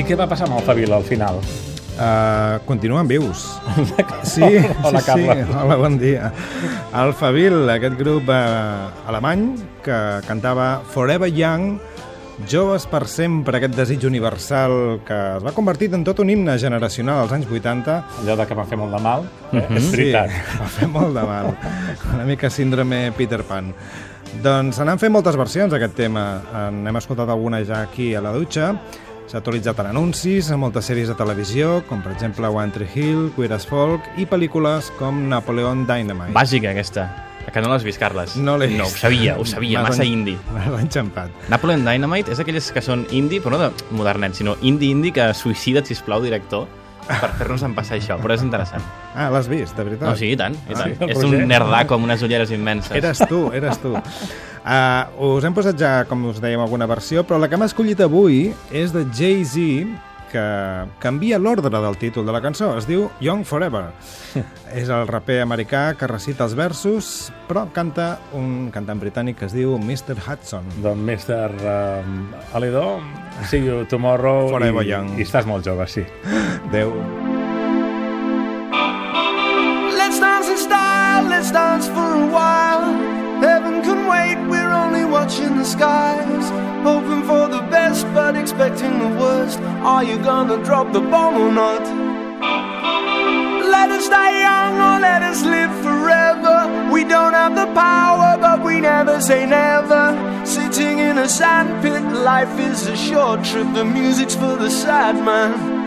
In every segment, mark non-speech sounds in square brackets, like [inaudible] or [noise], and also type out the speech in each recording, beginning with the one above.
I què va passar amb el Fabio al final? Uh, continuen vius. Sí, Hola, sí, Carla. sí. Hola, bon dia. El Favil, aquest grup uh, alemany que cantava Forever Young, joves per sempre, aquest desig universal que es va convertir en tot un himne generacional als anys 80. Allò de que va fer molt de mal, eh? és veritat. Sí, va fer molt de mal. Una mica síndrome Peter Pan. Doncs se n'han fet moltes versions d'aquest tema. En hem escoltat alguna ja aquí a la dutxa. S'ha actualitzat en anuncis, en moltes sèries de televisió, com per exemple One Tree Hill, Queer as Folk, i pel·lícules com Napoleon Dynamite. Bàsica, aquesta. Que no l'has vist, Carles? No l'he No, ho vist. sabia, ho sabia, massa en- indie. M'has enxampat. Napoleon Dynamite és aquelles que són indie, però no de modernet, sinó indie-indie que suïcida't, sisplau, director, per fer-nos en passar això, però és interessant. Ah, l'has vist, de veritat? No, sí, i tant, i tant. sí, el és Roger? un nerdaco amb unes ulleres immenses. Eres tu, eres tu. Uh, [laughs] us hem posat ja, com us dèiem, alguna versió, però la que hem escollit avui és de Jay-Z, que canvia l'ordre del títol de la cançó. Es diu Young Forever. [laughs] és el raper americà que recita els versos, però canta un cantant britànic que es diu Mr. Hudson. Doncs, Mr. Um, Aledó, see you tomorrow. Forever i, young. I estàs molt jove, sí. [laughs] Let's dance in style, let's dance for a while. Heaven can wait, we're only watching the skies. Hoping for the best, but expecting the worst. Are you gonna drop the bomb or not? Let us die young or let us live forever. We don't have the power, but we never say never. Sitting in a sandpit, life is a short trip. The music's for the sad man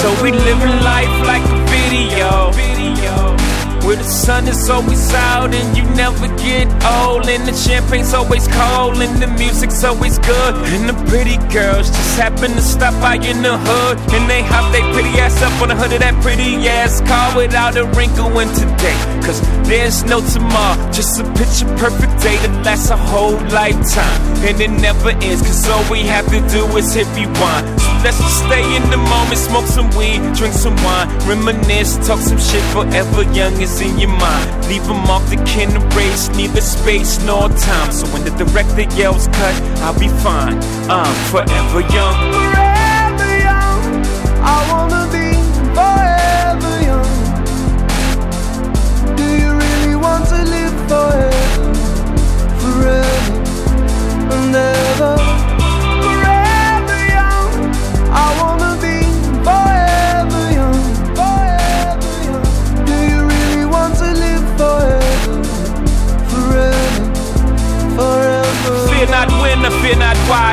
So we living life like a video. Video. Where the sun is always out and you never get old And the champagne's always cold and the music's always good And the pretty girls just happen to stop by in the hood And they hop their pretty ass up on the hood of that pretty ass car Without a wrinkle in today. Cause there's no tomorrow Just a picture perfect day that lasts a whole lifetime And it never ends Cause all we have to do is hit rewind. Let's just stay in the moment Smoke some weed, drink some wine Reminisce, talk some shit forever young in your mind. Leave them off the can erase Neither space nor time. So when the director yells cut I'll be fine. I'm forever young. Forever young. I wanna be forever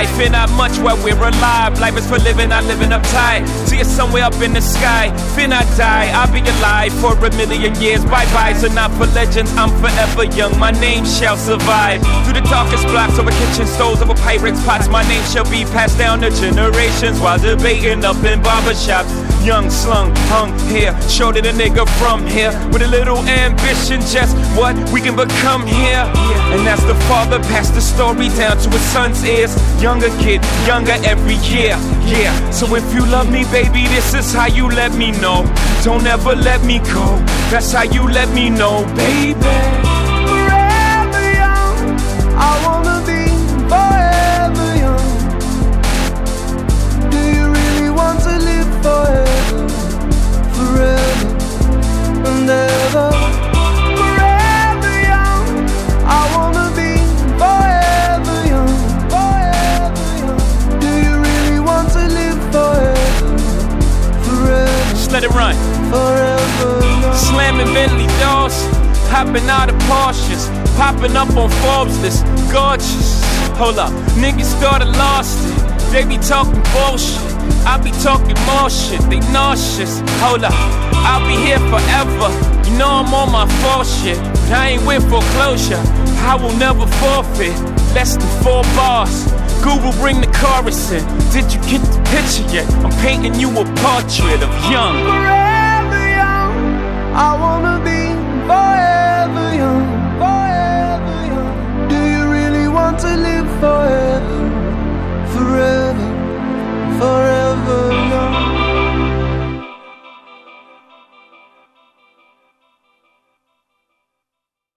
not why not much while we're alive. Life is for living, not living uptight See us somewhere up in the sky. Fear not die, I'll be alive for a million years. Bye-byes are not for legends, I'm forever young. My name shall survive. Through the darkest blocks over kitchen stoves Over pirates' pots. My name shall be passed down to generations While debating up in barbershops Young, slung, hung here. Showed it a nigga from here With a little ambition Just what we can become here. And as the father passed the story down to his son's ears. Younger kid, younger every year Yeah, so if you love me baby This is how you let me know. Don't ever let me go. That's how you let me know baby Slamming Bentley doors, hopping out of Porsches, popping up on Forbes list, gorgeous. Hold up, niggas started lost it. They be talking bullshit. I be talking more shit. They nauseous. Hold up, I'll be here forever. You know I'm on my full shit, but I ain't with foreclosure. I will never forfeit. Less than four bars. Google bring the chorus in. Did you get the picture yet? I'm painting you a portrait of young. I wanna be forever young, forever young. Do you really want to live forever?